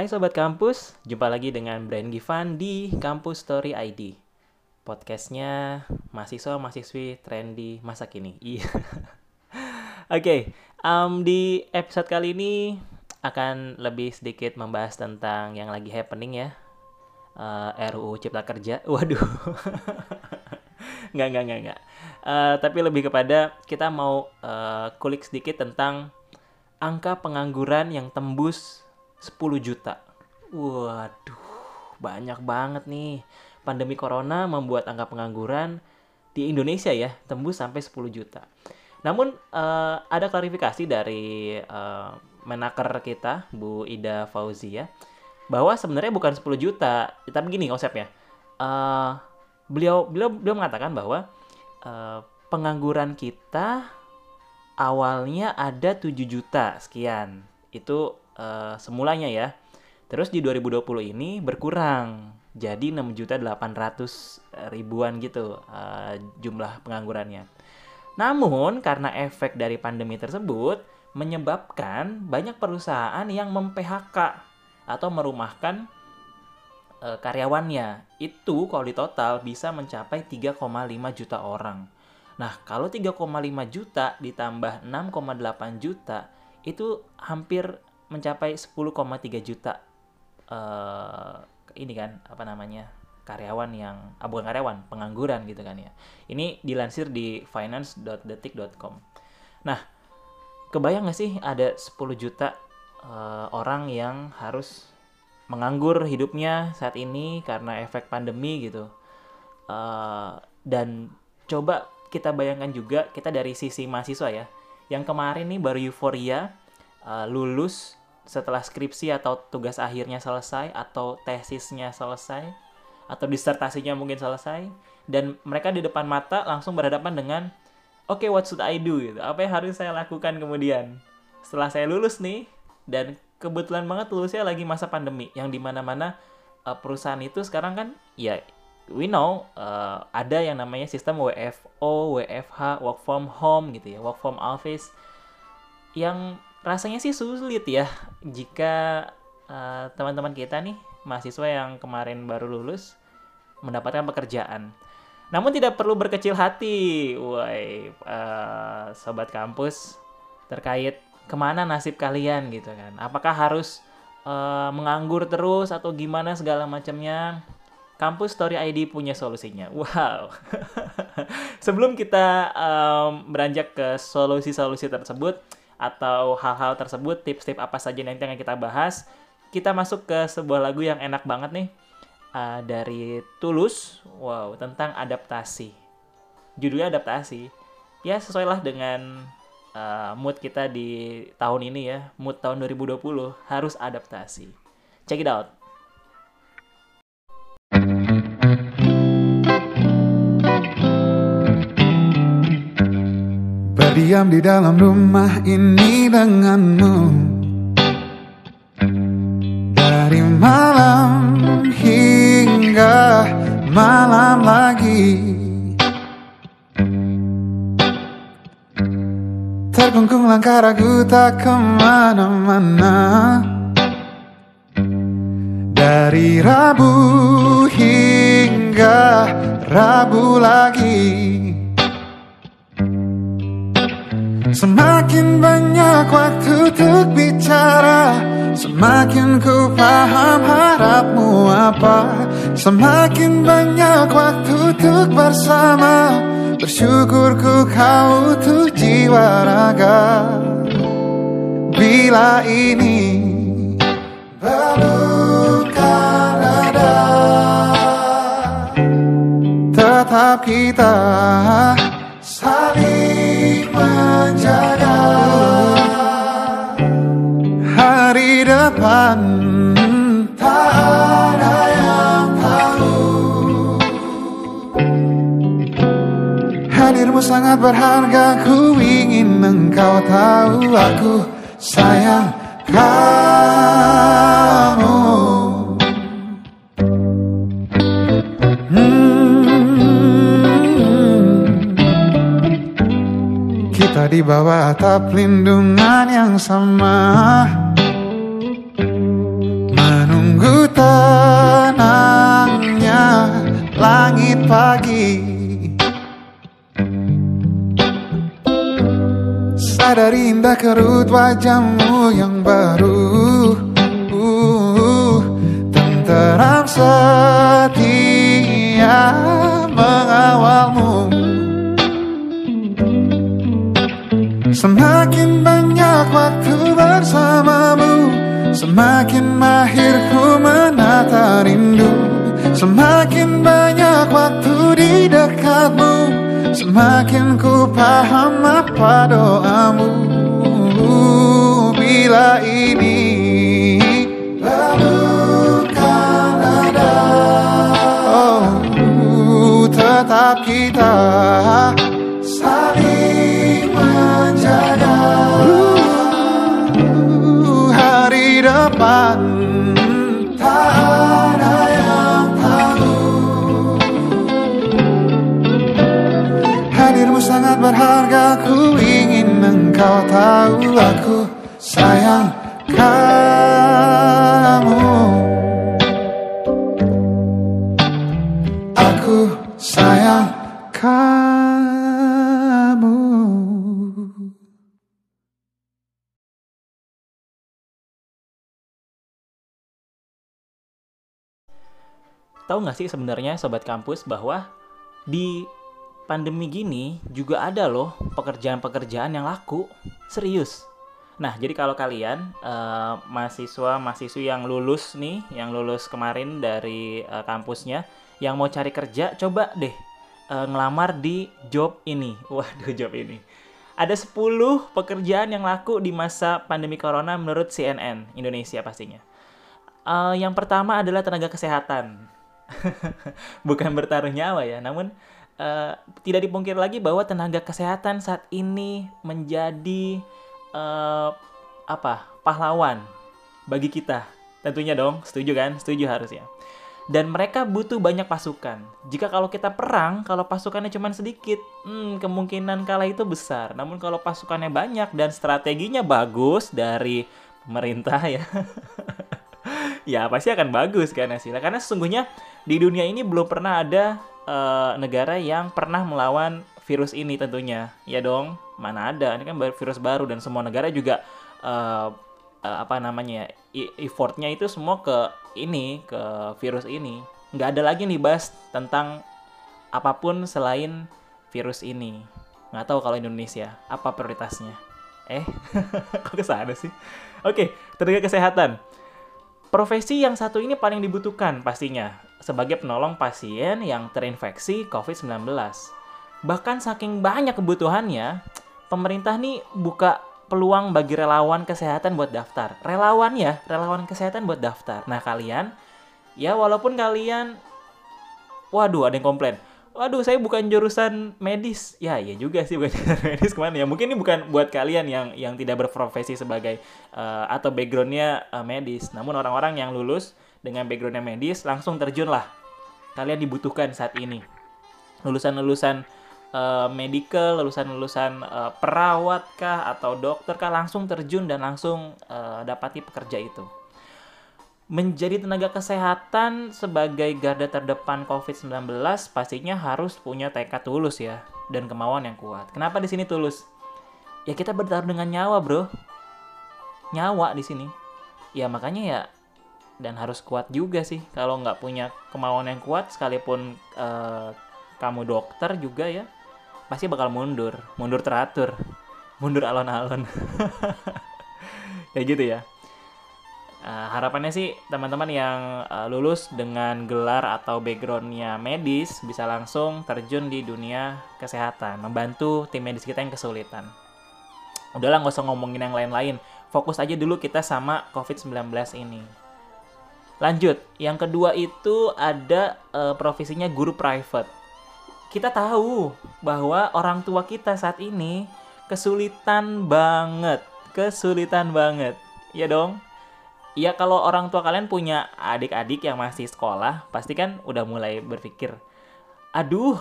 Hai Sobat Kampus, jumpa lagi dengan Brian Givan di Kampus Story ID. Podcastnya mahasiswa-mahasiswi trendy masa kini. Iya. Oke, um, di episode kali ini akan lebih sedikit membahas tentang yang lagi happening ya. Uh, RUU Cipta Kerja. Waduh. nggak, nggak, nggak, nggak. Uh, tapi lebih kepada kita mau uh, kulik sedikit tentang angka pengangguran yang tembus 10 juta. Waduh, banyak banget nih. Pandemi corona membuat angka pengangguran di Indonesia ya tembus sampai 10 juta. Namun uh, ada klarifikasi dari uh, menaker kita Bu Ida Fauzia bahwa sebenarnya bukan 10 juta, tapi gini konsepnya. Uh, beliau beliau beliau mengatakan bahwa uh, pengangguran kita awalnya ada 7 juta sekian. Itu uh, semulanya ya. Terus di 2020 ini berkurang jadi 6 juta 800 ribuan gitu uh, jumlah penganggurannya. Namun karena efek dari pandemi tersebut menyebabkan banyak perusahaan yang mem-PHK atau merumahkan uh, karyawannya. Itu kalau di total bisa mencapai 3,5 juta orang. Nah, kalau 3,5 juta ditambah 6,8 juta itu hampir mencapai 10,3 juta uh, ini kan apa namanya karyawan yang ah, bukan karyawan pengangguran gitu kan ya. Ini dilansir di finance.detik.com nah kebayang gak sih ada 10 juta uh, orang yang harus menganggur hidupnya saat ini karena efek pandemi gitu. Uh, dan coba kita bayangkan juga kita dari sisi mahasiswa ya. Yang kemarin nih baru euforia uh, lulus setelah skripsi atau tugas akhirnya selesai atau tesisnya selesai atau disertasinya mungkin selesai dan mereka di depan mata langsung berhadapan dengan oke okay, what should I do? gitu. Apa yang harus saya lakukan kemudian? Setelah saya lulus nih dan kebetulan banget lulusnya lagi masa pandemi yang di mana mana uh, perusahaan itu sekarang kan ya we know uh, ada yang namanya sistem WFO, WFH, work from home gitu ya, work from office yang rasanya sih sulit ya jika uh, teman-teman kita nih mahasiswa yang kemarin baru lulus mendapatkan pekerjaan. Namun tidak perlu berkecil hati, woi uh, sobat kampus terkait ke mana nasib kalian gitu kan. Apakah harus uh, menganggur terus atau gimana segala macamnya? Kampus Story ID punya solusinya. Wow. Sebelum kita um, beranjak ke solusi-solusi tersebut atau hal-hal tersebut, tips-tips apa saja nanti yang kita bahas, kita masuk ke sebuah lagu yang enak banget nih uh, dari Tulus. Wow, tentang adaptasi. Judulnya adaptasi. Ya sesuai lah dengan uh, mood kita di tahun ini ya, mood tahun 2020 harus adaptasi. Check it out. Berdiam di dalam rumah ini denganmu. Dari malam hingga malam lagi. Terkungkung langkah ragu tak ke mana-mana. Dari Rabu hingga Rabu lagi Semakin banyak waktu untuk bicara Semakin ku paham harapmu apa. Semakin banyak waktu untuk bersama Bersyukur ku kau tuh jiwa raga. Bila ini belum ada Tetap kita sangat berharga Ku ingin engkau tahu Aku sayang kamu. Hmm. Kita di bawah atap lindungan yang sama. Menunggu tenangnya langit pagi. Dari indah kerut wajahmu yang baru. Uh, Tenteram setia mengawalmu. Semakin banyak waktu bersamamu Semakin mahir ku menata rindu. Semakin banyak waktu di dekatmu Semakin ku paham apa doamu Bila ini Lalukan ada. Oh tetap kita Saling menjaga. Hari depan berharga Ku ingin engkau tahu Aku sayang kamu. Aku sayang kamu. Tahu nggak sih sebenarnya sobat kampus bahwa di pandemi gini juga ada loh pekerjaan-pekerjaan yang laku. Serius. Nah, jadi kalau kalian eh, mahasiswa mahasiswi yang lulus nih, yang lulus kemarin dari eh, kampusnya, yang mau cari kerja, coba deh eh, ngelamar di job ini. Waduh, job ini. Ada 10 pekerjaan yang laku di masa pandemi corona menurut CNN Indonesia pastinya. Eh, yang pertama adalah tenaga kesehatan. Bukan bertaruh nyawa ya, namun eh, tidak dipungkir lagi bahwa tenaga kesehatan saat ini menjadi eh, apa pahlawan bagi kita. Tentunya dong, setuju kan? Setuju harusnya. Dan mereka butuh banyak pasukan. Jika kalau kita perang, kalau pasukannya cuma sedikit, hmm, kemungkinan kalah itu besar. Namun kalau pasukannya banyak dan strateginya bagus dari pemerintah ya, ya pasti akan bagus kan hasilnya. Karena sesungguhnya di dunia ini belum pernah ada eh, negara yang pernah melawan virus ini tentunya. Ya dong, mana ada? Ini kan virus baru dan semua negara juga eh, eh, apa namanya? e- effortnya itu semua ke ini, ke virus ini. Nggak ada lagi nih bahas tentang apa pun selain virus ini. Nggak tahu kalau Indonesia apa prioritasnya. Eh, kok ke sana sih? Oke, tenaga kesehatan. Profesi yang satu ini paling dibutuhkan pastinya sebagai penolong pasien yang terinfeksi COVID-19. Bahkan saking banyak kebutuhannya, pemerintah nih buka peluang bagi relawan kesehatan buat daftar. Relawan ya, relawan kesehatan buat daftar. Nah, kalian ya walaupun kalian waduh ada yang komplain. Waduh, saya bukan jurusan medis. Ya, iya juga sih bukan jurusan medis ke mana ya. Mungkin ini bukan buat kalian yang yang tidak berprofesi sebagai eh, atau backgroundnya eh, medis. Namun orang-orang yang lulus dengan backgroundnya medis langsung terjun lah. Kalian dibutuhkan saat ini. Lulusan-lulusan eh, medical, lulusan-lulusan eh, perawat kah atau dokter kah langsung terjun dan langsung eh, dapati pekerja itu menjadi tenaga kesehatan sebagai garda terdepan COVID-19 pastinya harus punya tekad tulus ya dan kemauan yang kuat. Kenapa di sini tulus? Ya kita bertaruh dengan nyawa, Bro. Nyawa di sini. Ya makanya ya dan harus kuat juga sih. Kalau nggak punya kemauan yang kuat sekalipun eh, kamu dokter juga ya pasti bakal mundur, mundur teratur, mundur alon-alon. ya gitu ya. Uh, harapannya sih teman-teman yang uh, lulus dengan gelar atau backgroundnya medis bisa langsung terjun di dunia kesehatan, membantu tim medis kita yang kesulitan. Udahlah nggak usah ngomongin yang lain-lain, fokus aja dulu kita sama COVID-19 ini. Lanjut, yang kedua itu ada uh, profesinya guru private. Kita tahu bahwa orang tua kita saat ini kesulitan banget, kesulitan banget, ya dong. Ya kalau orang tua kalian punya adik-adik yang masih sekolah, pasti kan udah mulai berpikir, aduh,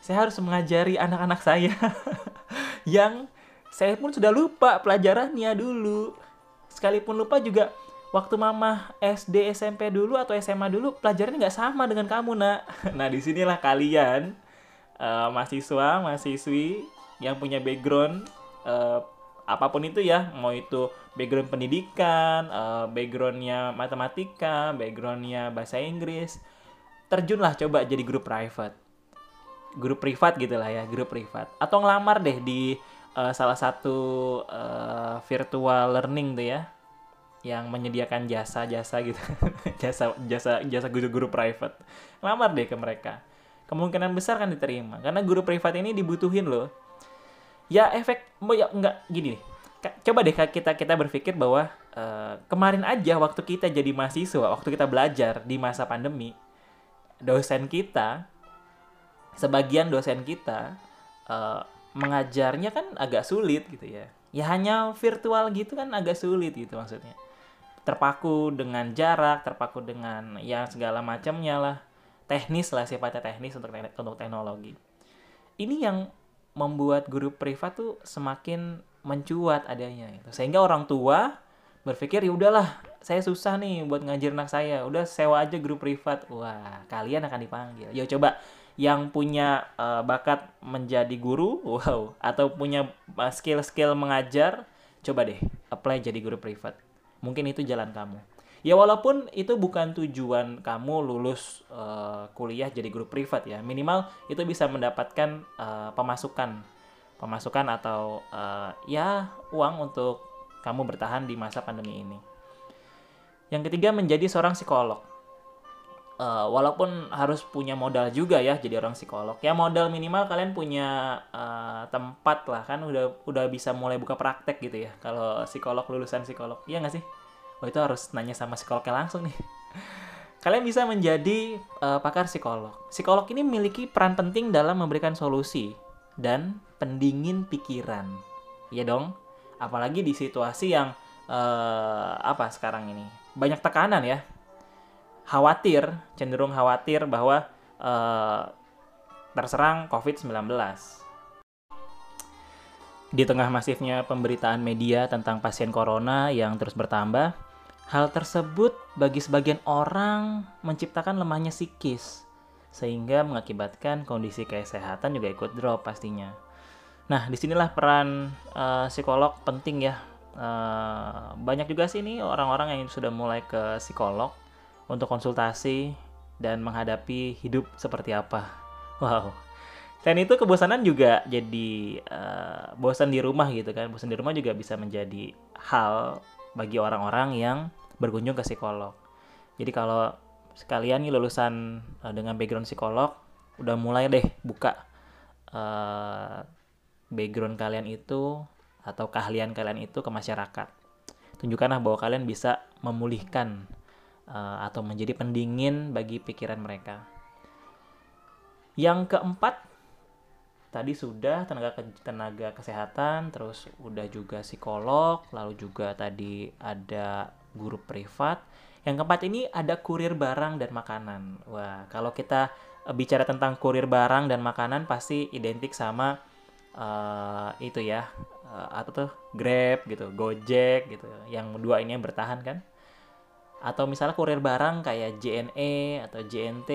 saya harus mengajari anak-anak saya yang saya pun sudah lupa pelajarannya dulu. Sekalipun lupa juga waktu mama SD, SMP dulu atau SMA dulu pelajarannya nggak sama dengan kamu nak. Nah di sinilah kalian eh, mahasiswa, mahasiswi yang punya background eh, apa pun itu ya. Mau itu background pendidikan uh, backgroundnya matematika backgroundnya bahasa Inggris terjunlah coba jadi grup private. Grup privat gitu lah ya grup privat. Atau ngelamar deh di uh, salah satu uh, virtual learning tuh ya yang menyediakan jasa-jasa gitu. Jasa jasa jasa guru-guru private. Ngelamar deh ke mereka. Kemungkinan besar kan diterima. Karena guru privat ini dibutuhin loh. Ya efek ya nggak gini nih coba deh kita kita berpikir bahwa uh, kemarin aja waktu kita jadi mahasiswa waktu kita belajar di masa pandemi dosen kita sebagian dosen kita uh, mengajarnya kan agak sulit gitu ya. Ya hanya virtual gitu kan agak sulit gitu maksudnya terpaku dengan jarak terpaku dengan ya segala macamnya lah teknis lah sifatnya teknis untuk untuk teknologi ini yang membuat guru privat tuh semakin mencuat adanya gitu. Sehingga orang tua berpikir ya udahlah, saya susah nih buat ngajar anak saya. Udah sewa aja guru privat. Wah, kalian akan dipanggil. Yo coba yang punya uh, bakat menjadi guru, wow, atau punya uh, skill-skill mengajar, coba deh apply jadi guru privat. Mungkin itu jalan kamu. Ya walaupun itu bukan tujuan kamu lulus uh, kuliah jadi guru privat ya, minimal itu bisa mendapatkan uh, pemasukan pemasukan atau uh, ya uang untuk kamu bertahan di masa pandemi ini. Yang ketiga menjadi seorang psikolog. Uh, walaupun harus punya modal juga ya jadi orang psikolog. Ya modal minimal kalian punya uh, tempat lah kan udah udah bisa mulai buka praktek gitu ya. Kalau psikolog lulusan psikolog, iya nggak sih? Oh itu harus nanya sama psikolognya langsung nih. Kalian bisa menjadi uh, pakar psikolog. Psikolog ini memiliki peran penting dalam memberikan solusi dan pendingin pikiran. Iya dong. Apalagi di situasi yang uh, apa sekarang ini banyak tekanan ya. Khawatir, cenderung khawatir bahwa uh, terserang COVID-19. Di tengah masifnya pemberitaan media tentang pasien corona yang terus bertambah, hal tersebut bagi sebagian orang menciptakan lemahnya psikis, sehingga mengakibatkan kondisi kesehatan juga ikut drop pastinya. Nah, di sinilah peran uh, psikolog penting ya. Uh, banyak juga sih ini orang-orang yang sudah mulai ke psikolog untuk konsultasi dan menghadapi hidup seperti apa. Wow. Selain itu kebosanan juga jadi uh, bosan di rumah gitu kan. Bosan di rumah juga bisa menjadi hal bagi orang-orang yang berkunjung ke psikolog. Jadi kalau sekalian nih lulusan uh, dengan background psikolog, udah mulai deh buka uh, background kalian itu atau keahlian kalian itu ke masyarakat. Tunjukkanlah bahwa kalian bisa memulihkan uh, atau menjadi pendingin bagi pikiran mereka. Yang keempat, tadi sudah tenaga tenaga kesehatan, terus udah juga psikolog, lalu juga tadi ada guru privat. Yang keempat ini ada kurir barang dan makanan. Wah, kalau kita bicara tentang kurir barang dan makanan pasti identik sama uh, itu ya uh, atau tuh Grab gitu, Gojek gitu. Yang dua ini yang bertahan kan. Atau misalnya kurir barang kayak JNE atau JNT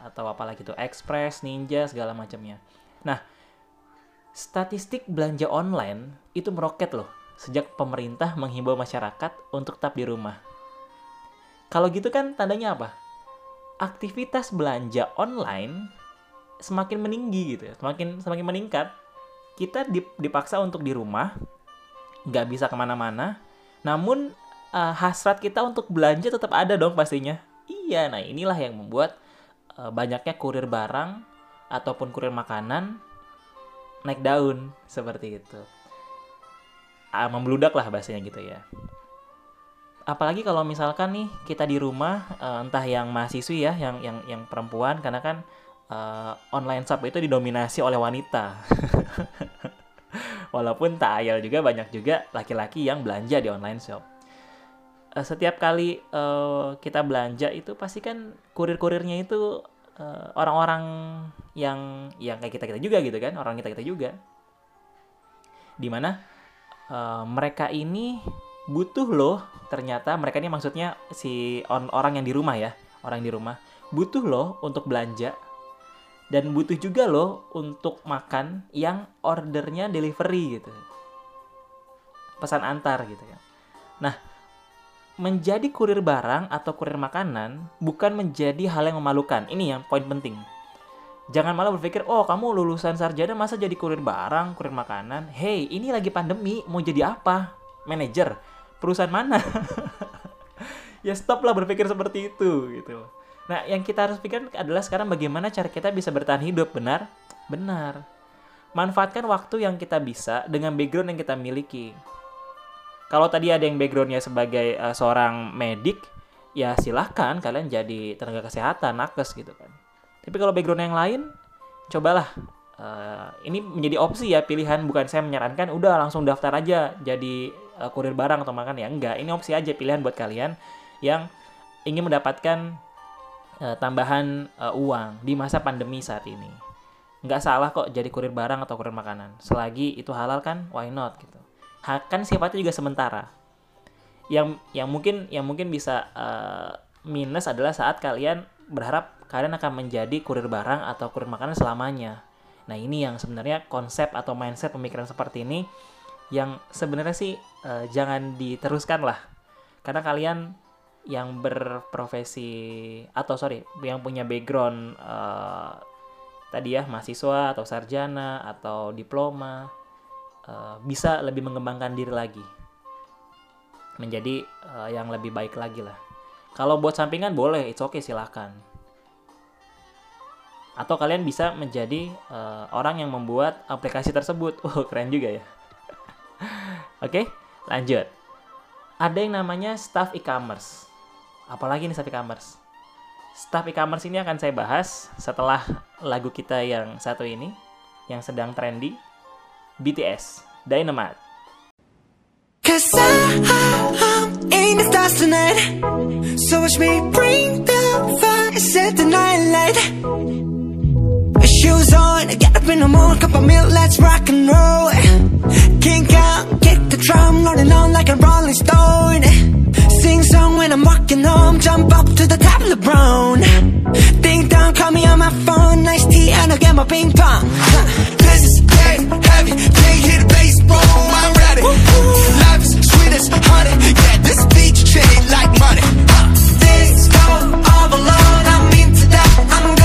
atau apalagi tuh Express, Ninja segala macamnya. Nah, statistik belanja online itu meroket loh sejak pemerintah menghimbau masyarakat untuk tetap di rumah. Kalau gitu kan tandanya apa? Aktivitas belanja online semakin meninggi gitu ya, semakin semakin meningkat kita dipaksa untuk di rumah, nggak bisa ke mana-mana, namun uh, hasrat kita untuk belanja tetap ada dong pastinya. Iya, nah inilah yang membuat uh, banyaknya kurir barang ataupun kurir makanan naik daun seperti itu. Uh, membludak lah bahasanya gitu ya. Apalagi kalau misalkan nih kita di rumah, uh, entah yang mahasiswi ya, yang yang yang perempuan, karena kan uh, online shop itu didominasi oleh wanita. Walaupun tak ayal juga banyak juga laki-laki yang belanja di online shop. Uh, setiap kali uh, kita belanja itu pasti kan kurir-kurirnya itu orang orang-orang yang yang kayak kita kita juga gitu kan, orang kita kita juga. Di mana uh, mereka ini butuh loh ternyata mereka ini maksudnya si on, orang yang di rumah ya orang di rumah butuh loh untuk belanja dan butuh juga loh untuk makan yang ordernya delivery gitu pesan antar gitu kan. Nah, menjadi kurir barang atau kurir makanan bukan menjadi hal yang memalukan. Ini yang poin penting. Jangan malah berpikir, oh kamu lulusan sarjana masa jadi kurir barang, kurir makanan. Hey, ini lagi pandemi, mau jadi apa? Manajer? Perusahaan mana? ya stop lah berpikir seperti itu gitu. Nah, yang kita harus pikir adalah sekarang bagaimana cara kita bisa bertahan hidup, benar? Benar. Manfaatkan waktu yang kita bisa dengan background yang kita miliki kalau tadi ada yang backgroundnya sebagai uh, seorang medik, ya silahkan kalian jadi tenaga kesehatan, nakes gitu kan. Tapi kalau background yang lain, cobalah. Uh, ini menjadi opsi ya pilihan bukan saya menyarankan udah langsung daftar aja jadi uh, kurir barang atau makan ya enggak ini opsi aja pilihan buat kalian yang ingin mendapatkan uh, tambahan uh, uang di masa pandemi saat ini nggak salah kok jadi kurir barang atau kurir makanan selagi itu halal kan why not gitu kan sifatnya juga sementara. Yang yang mungkin yang mungkin bisa uh, minus adalah saat kalian berharap kalian akan menjadi kurir barang atau kurir makanan selamanya. Nah ini yang sebenarnya konsep atau mindset pemikiran seperti ini yang sebenarnya sih uh, jangan diteruskan lah. Karena kalian yang berprofesi atau sorry yang punya background uh, tadi ya mahasiswa atau sarjana atau diploma Eh, bisa lebih mengembangkan diri lagi. Menjadi uh, yang lebih baik lagi lah. Kalau buat sampingan boleh it's okay silahkan atau kalian bisa menjadi uh, orang yang membuat aplikasi tersebut. Oh keren juga ya. Oke okay, lanjut. Ada yang namanya staff e-commerce. Apalagi nih staff e-commerce? Staff e-commerce ini akan saya bahas setelah lagu kita yang satu ini yang sedang trendy BTS Dynamite. Cause I'm in the stars tonight. So watch me bring the fire, set the night light. Shoes on, get up in the morning, cup of milk, let's rock and roll. Kink out, kick the drum, rolling on like a rolling stone. Sing song when I'm walking home, jump up to the top of the brown Ding dong, call me on my phone, nice tea and I'll get my ping pong. This hit bass, I'm ready Life is honey, yeah, this beach like money. Uh, Things go all alone, I'm into that, I'm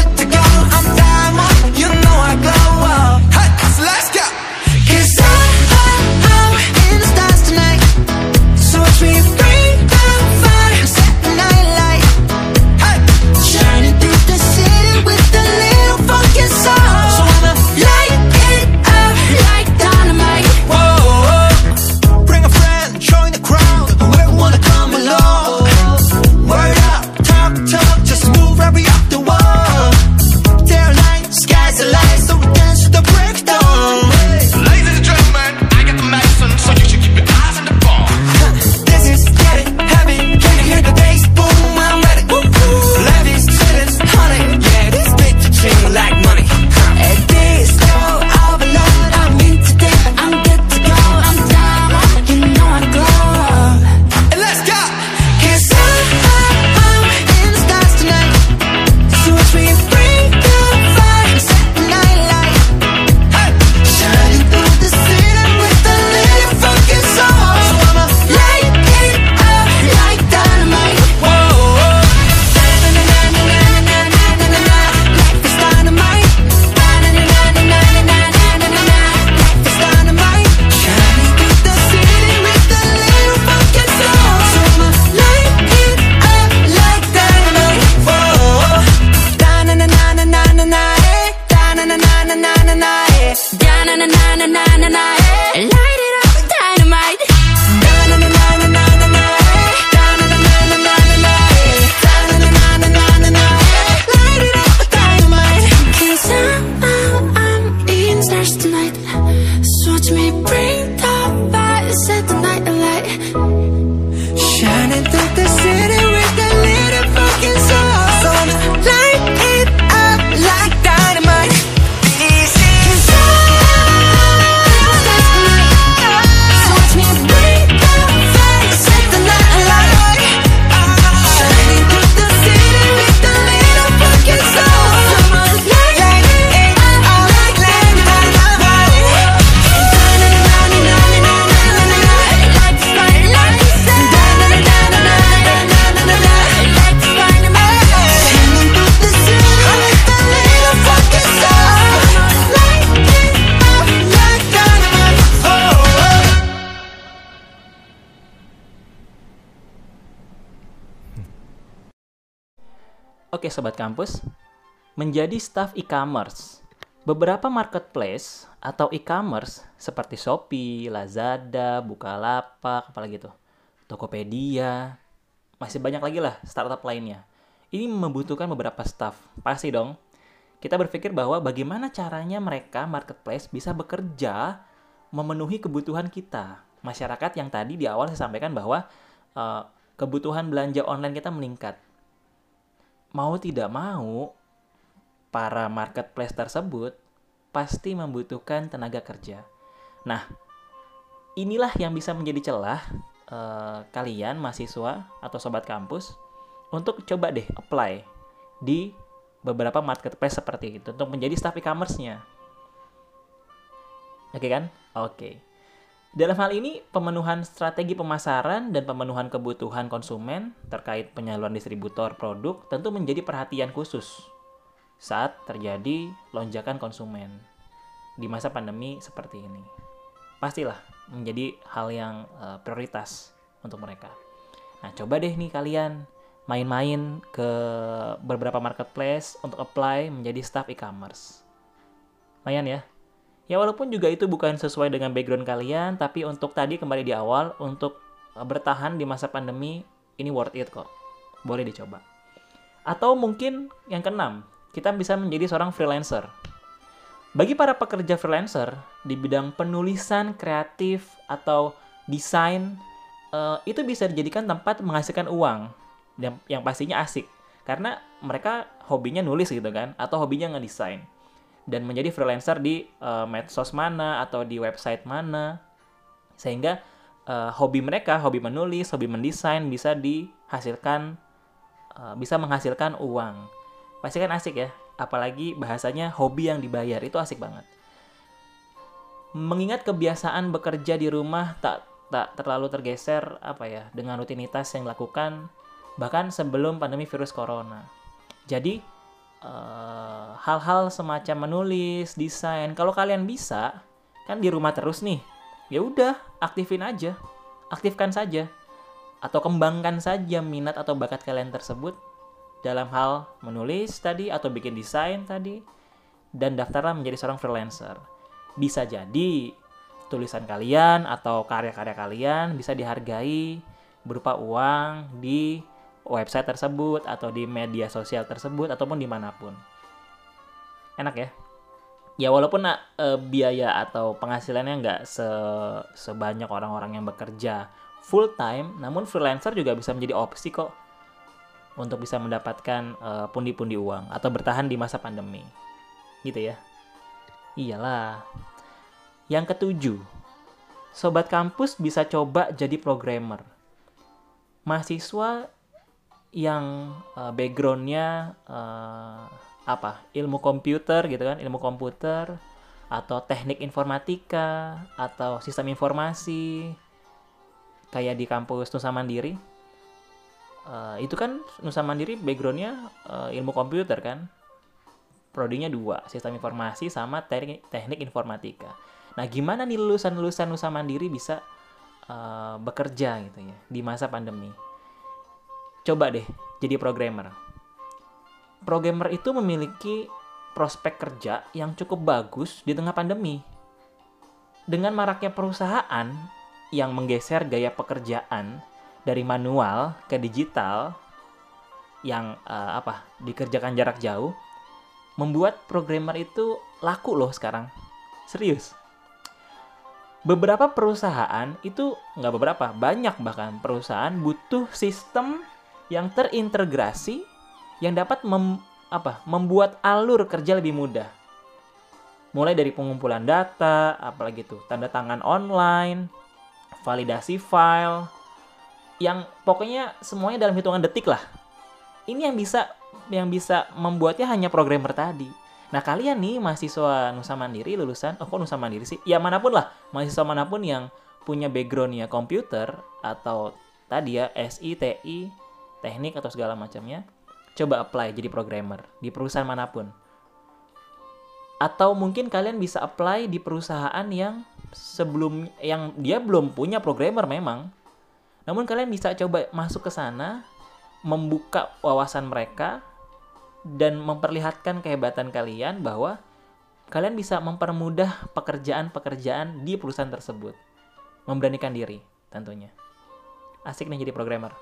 Oke sobat kampus, menjadi staff e-commerce. Beberapa marketplace atau e-commerce seperti Shopee, Lazada, Bukalapak, apalagi tuh, Tokopedia, masih banyak lagi lah startup lainnya. Ini membutuhkan beberapa staff, pasti dong. Kita berpikir bahwa bagaimana caranya mereka marketplace bisa bekerja memenuhi kebutuhan kita. Masyarakat yang tadi di awal saya sampaikan bahwa uh, kebutuhan belanja online kita meningkat. Mau tidak mau, para marketplace tersebut pasti membutuhkan tenaga kerja. Nah, inilah yang bisa menjadi celah uh, kalian mahasiswa atau sobat kampus untuk coba deh apply di beberapa marketplace seperti itu untuk menjadi staff e-commerce-nya. Oke kan? Oke. Dalam hal ini, pemenuhan strategi pemasaran dan pemenuhan kebutuhan konsumen terkait penyaluran distributor produk tentu menjadi perhatian khusus saat terjadi lonjakan konsumen di masa pandemi seperti ini. Pastilah menjadi hal yang uh, prioritas untuk mereka. Nah, coba deh nih kalian main-main ke beberapa marketplace untuk apply menjadi staff e-commerce. Lumayan ya. Ya walaupun juga itu bukan sesuai dengan background kalian, tapi untuk tadi kembali di awal untuk eh, bertahan di masa pandemi ini worth it kok. Boleh dicoba. Atau mungkin yang keenam, kita bisa menjadi seorang freelancer. Bagi para pekerja freelancer di bidang penulisan kreatif atau desain, uh, itu bisa dijadikan tempat menghasilkan uang yang, yang pastinya asik. Karena mereka hobinya nulis gitu kan, atau hobinya ngedesain. Dan menjadi freelancer di uh, medsos mana atau di website mana. Sehingga uh, hobi mereka, hobi menulis, hobi mendesain bisa dihasilkan, uh, bisa menghasilkan uang. Pasti kan asik ya apalagi bahasanya hobi yang dibayar itu asik banget. Mengingat kebiasaan bekerja di rumah tak tak terlalu tergeser apa ya dengan rutinitas yang dilakukan bahkan sebelum pandemi virus corona. Jadi hal-hal uh, semacam menulis desain. Kalau kalian bisa kan di rumah terus nih. Ya udah aktifin aja. Aktifkan saja. Atau kembangkan saja minat atau bakat kalian tersebut dalam hal menulis tadi atau bikin desain tadi dan daftarlah menjadi seorang freelancer. Bisa jadi tulisan kalian atau karya-karya kalian bisa dihargai berupa uang di website tersebut atau di media sosial tersebut ataupun di mana pun. Enak ya? Ya walaupun nak e, biaya atau penghasilannya nggak se sebanyak orang-orang yang bekerja full time, namun freelancer juga bisa menjadi opsi kok untuk bisa mendapatkan eh, pundi-pundi uh, uang atau bertahan di masa pandemi. Gitu ya. Iyalah. Yang ketujuh, sobat kampus bisa coba jadi programmer. Mahasiswa yang uh, backgroundnya uh, apa ilmu komputer gitu kan ilmu komputer atau teknik informatika atau sistem informasi kayak di kampus Nusa Mandiri. Uh, itu kan Nusa Mandiri backgroundnya uh, ilmu komputer kan. Prodinya dua sistem informasi sama teknik, teknik informatika. Nah gimana nih lulusan-lulusan Nusa Mandiri bisa uh, bekerja gitu ya di masa pandemi coba deh jadi programmer. Programmer itu memiliki prospek kerja yang cukup bagus di tengah pandemi. Dengan maraknya perusahaan yang menggeser gaya pekerjaan dari manual ke digital yang uh, apa dikerjakan jarak jauh membuat programmer itu laku loh sekarang. Serius. Beberapa perusahaan itu nggak beberapa banyak bahkan perusahaan butuh sistem yang terintegrasi yang dapat mem, apa membuat alur kerja lebih mudah mulai dari pengumpulan data apalagi tuh tanda tangan online validasi file yang pokoknya semuanya dalam hitungan detik lah. Ini yang bisa yang bisa membuatnya hanya programmer tadi. Nah kalian nih mahasiswa Nusa Mandiri lulusan, oh kok Nusa Mandiri sih? Ya mana pun lah, mahasiswa mana pun yang punya backgroundnya komputer atau tadi ya SI, TI, teknik atau segala macamnya, coba apply jadi programmer di perusahaan mana pun. Atau mungkin kalian bisa apply di perusahaan yang sebelum yang dia belum punya programmer memang, namun kalian bisa coba masuk ke sana, membuka wawasan mereka, dan memperlihatkan kehebatan kalian bahwa kalian bisa mempermudah pekerjaan-pekerjaan di perusahaan tersebut. Memberanikan diri tentunya. Asik nih jadi programmer.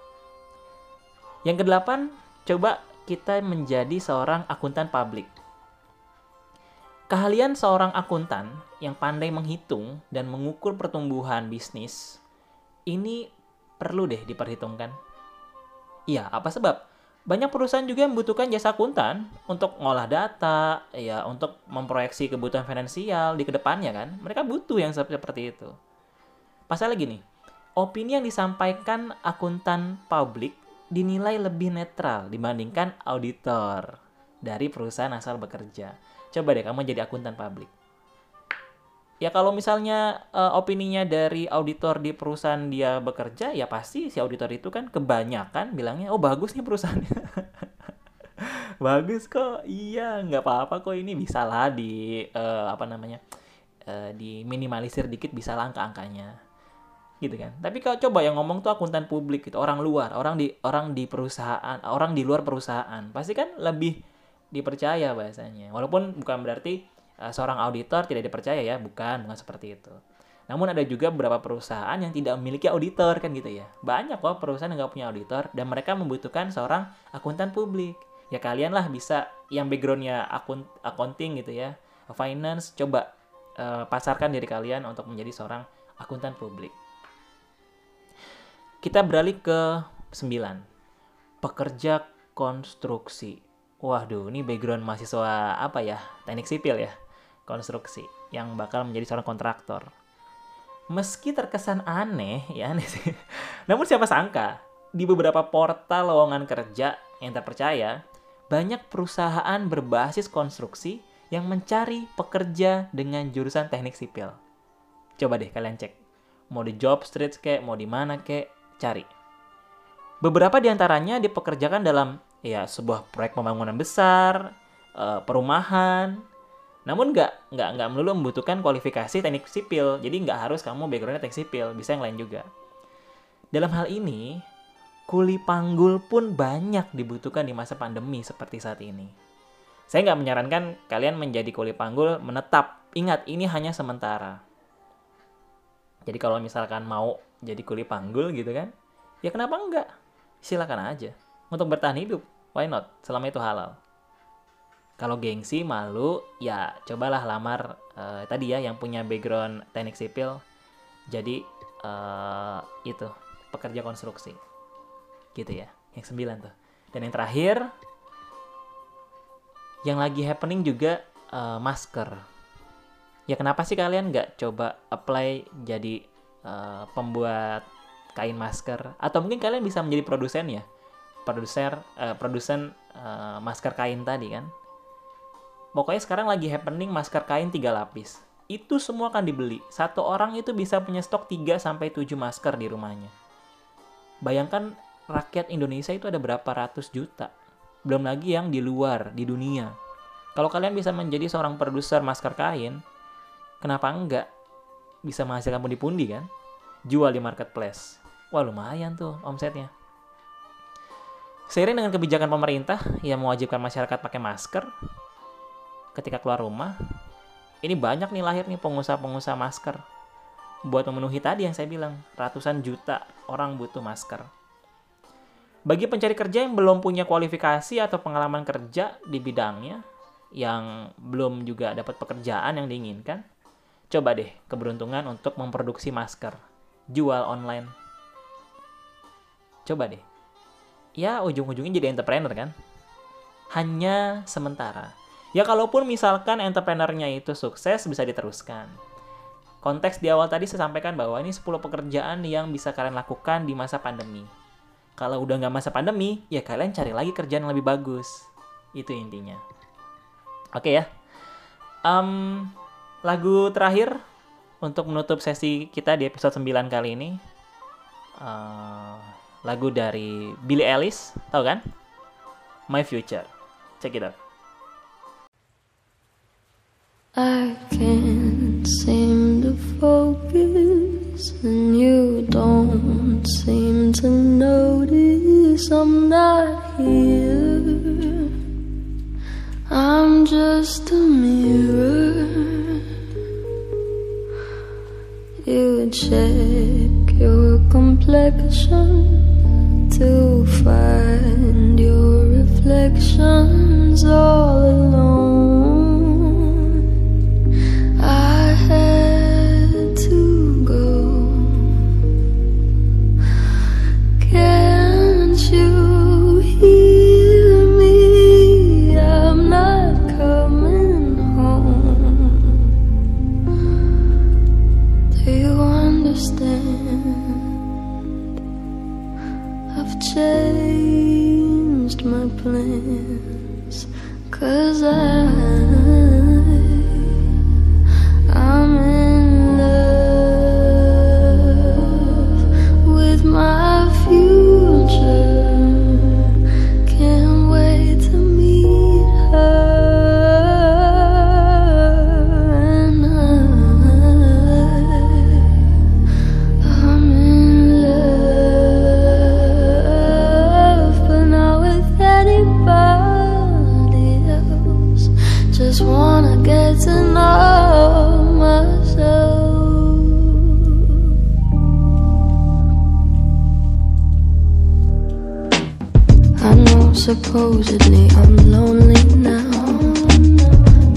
Yang kedelapan, coba kita menjadi seorang akuntan publik. Keahlian seorang akuntan yang pandai menghitung dan mengukur pertumbuhan bisnis ini perlu deh diperhitungkan. Iya, apa sebab? Banyak perusahaan juga membutuhkan jasa akuntan untuk ngolah data, ya untuk memproyeksi kebutuhan finansial di ke depannya kan. Mereka butuh yang seperti itu. Pasal lagi nih, opini yang disampaikan akuntan publik dinilai lebih netral dibandingkan auditor dari perusahaan asal bekerja. Coba deh kamu jadi akuntan publik. Ya kalau misalnya uh, opininya dari auditor di perusahaan dia bekerja ya pasti si auditor itu kan kebanyakan bilangnya oh bagus nih perusahaannya. Bagus kok. Iya nggak apa-apa kok ini bisa lah di uh, apa namanya uh, diminimalisir dikit bisa lah angka-angkanya gitu kan tapi kalau coba yang ngomong tuh akuntan publik gitu orang luar orang di orang di perusahaan orang di luar perusahaan pasti kan lebih dipercaya bahasanya walaupun bukan berarti uh, seorang auditor tidak dipercaya ya, bukan, bukan seperti itu. Namun ada juga beberapa perusahaan yang tidak memiliki auditor kan gitu ya. Banyak kok perusahaan yang nggak punya auditor dan mereka membutuhkan seorang akuntan publik. Ya kalian lah bisa yang backgroundnya akun accounting gitu ya, finance, coba uh, pasarkan diri kalian untuk menjadi seorang akuntan publik. Kita beralih ke 9. Pekerja konstruksi. Waduh, ini background mahasiswa apa ya? Teknik sipil ya konstruksi yang bakal menjadi seorang kontraktor. Meski terkesan aneh, ya aneh sih. Namun siapa sangka, di beberapa portal lowongan kerja yang terpercaya, banyak perusahaan berbasis konstruksi yang mencari pekerja dengan jurusan teknik sipil. Coba deh kalian cek. Mau di job street kek, mau di mana kek, cari. Beberapa di antaranya dipekerjakan dalam ya sebuah proyek pembangunan besar, eh, perumahan, namun nggak nggak nggak melulu membutuhkan kualifikasi teknik sipil. Jadi nggak harus kamu backgroundnya teknik sipil, bisa yang lain juga. Dalam hal ini, kuli panggul pun banyak dibutuhkan di masa pandemi seperti saat ini. Saya nggak menyarankan kalian menjadi kuli panggul menetap. Ingat, ini hanya sementara. Jadi kalau misalkan mau jadi kuli panggul gitu kan, ya kenapa enggak? Silakan aja. Untuk bertahan hidup, why not? Selama itu halal kalau gengsi malu ya cobalah lamar uh, tadi ya yang punya background teknik sipil jadi uh, itu pekerja konstruksi gitu ya yang sembilan tuh dan yang terakhir yang lagi happening juga uh, masker ya kenapa sih kalian nggak coba apply jadi uh, pembuat kain masker atau mungkin kalian bisa menjadi produsen ya produser uh, produsen uh, masker kain tadi kan Pokoknya sekarang lagi happening masker kain tiga lapis. Itu semua akan dibeli. Satu orang itu bisa punya stok 3 sampai 7 masker di rumahnya. Bayangkan rakyat Indonesia itu ada berapa ratus juta. Belum lagi yang di luar, di dunia. Kalau kalian bisa menjadi seorang produser masker kain, kenapa enggak bisa menghasilkan pundi-pundi kan? Jual di marketplace. Wah lumayan tuh omsetnya. Seiring dengan kebijakan pemerintah yang mewajibkan masyarakat pakai masker, ketika keluar rumah, ini banyak nih lahir nih pengusaha-pengusaha masker. Buat memenuhi tadi yang saya bilang, ratusan juta orang butuh masker. Bagi pencari kerja yang belum punya kualifikasi atau pengalaman kerja di bidangnya, yang belum juga dapat pekerjaan yang diinginkan, coba deh keberuntungan untuk memproduksi masker. Jual online. Coba deh. Ya ujung-ujungnya jadi entrepreneur kan? Hanya sementara Ya kalaupun misalkan entrepreneurnya itu sukses bisa diteruskan. Konteks di awal tadi saya sampaikan bahwa ini 10 pekerjaan yang bisa kalian lakukan di masa pandemi. Kalau udah nggak masa pandemi, ya kalian cari lagi kerjaan yang lebih bagus. Itu intinya. Oke ya. Um, lagu terakhir untuk menutup sesi kita di episode 9 kali ini. Uh, lagu dari Billie Eilish, tau kan? My Future. Check it out. I can't seem to focus and you don't seem to notice I'm not here I'm just a mirror You check your complexion to find your reflections all alone. Supposedly I'm lonely now.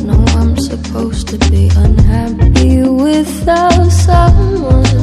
No, I'm supposed to be unhappy without someone.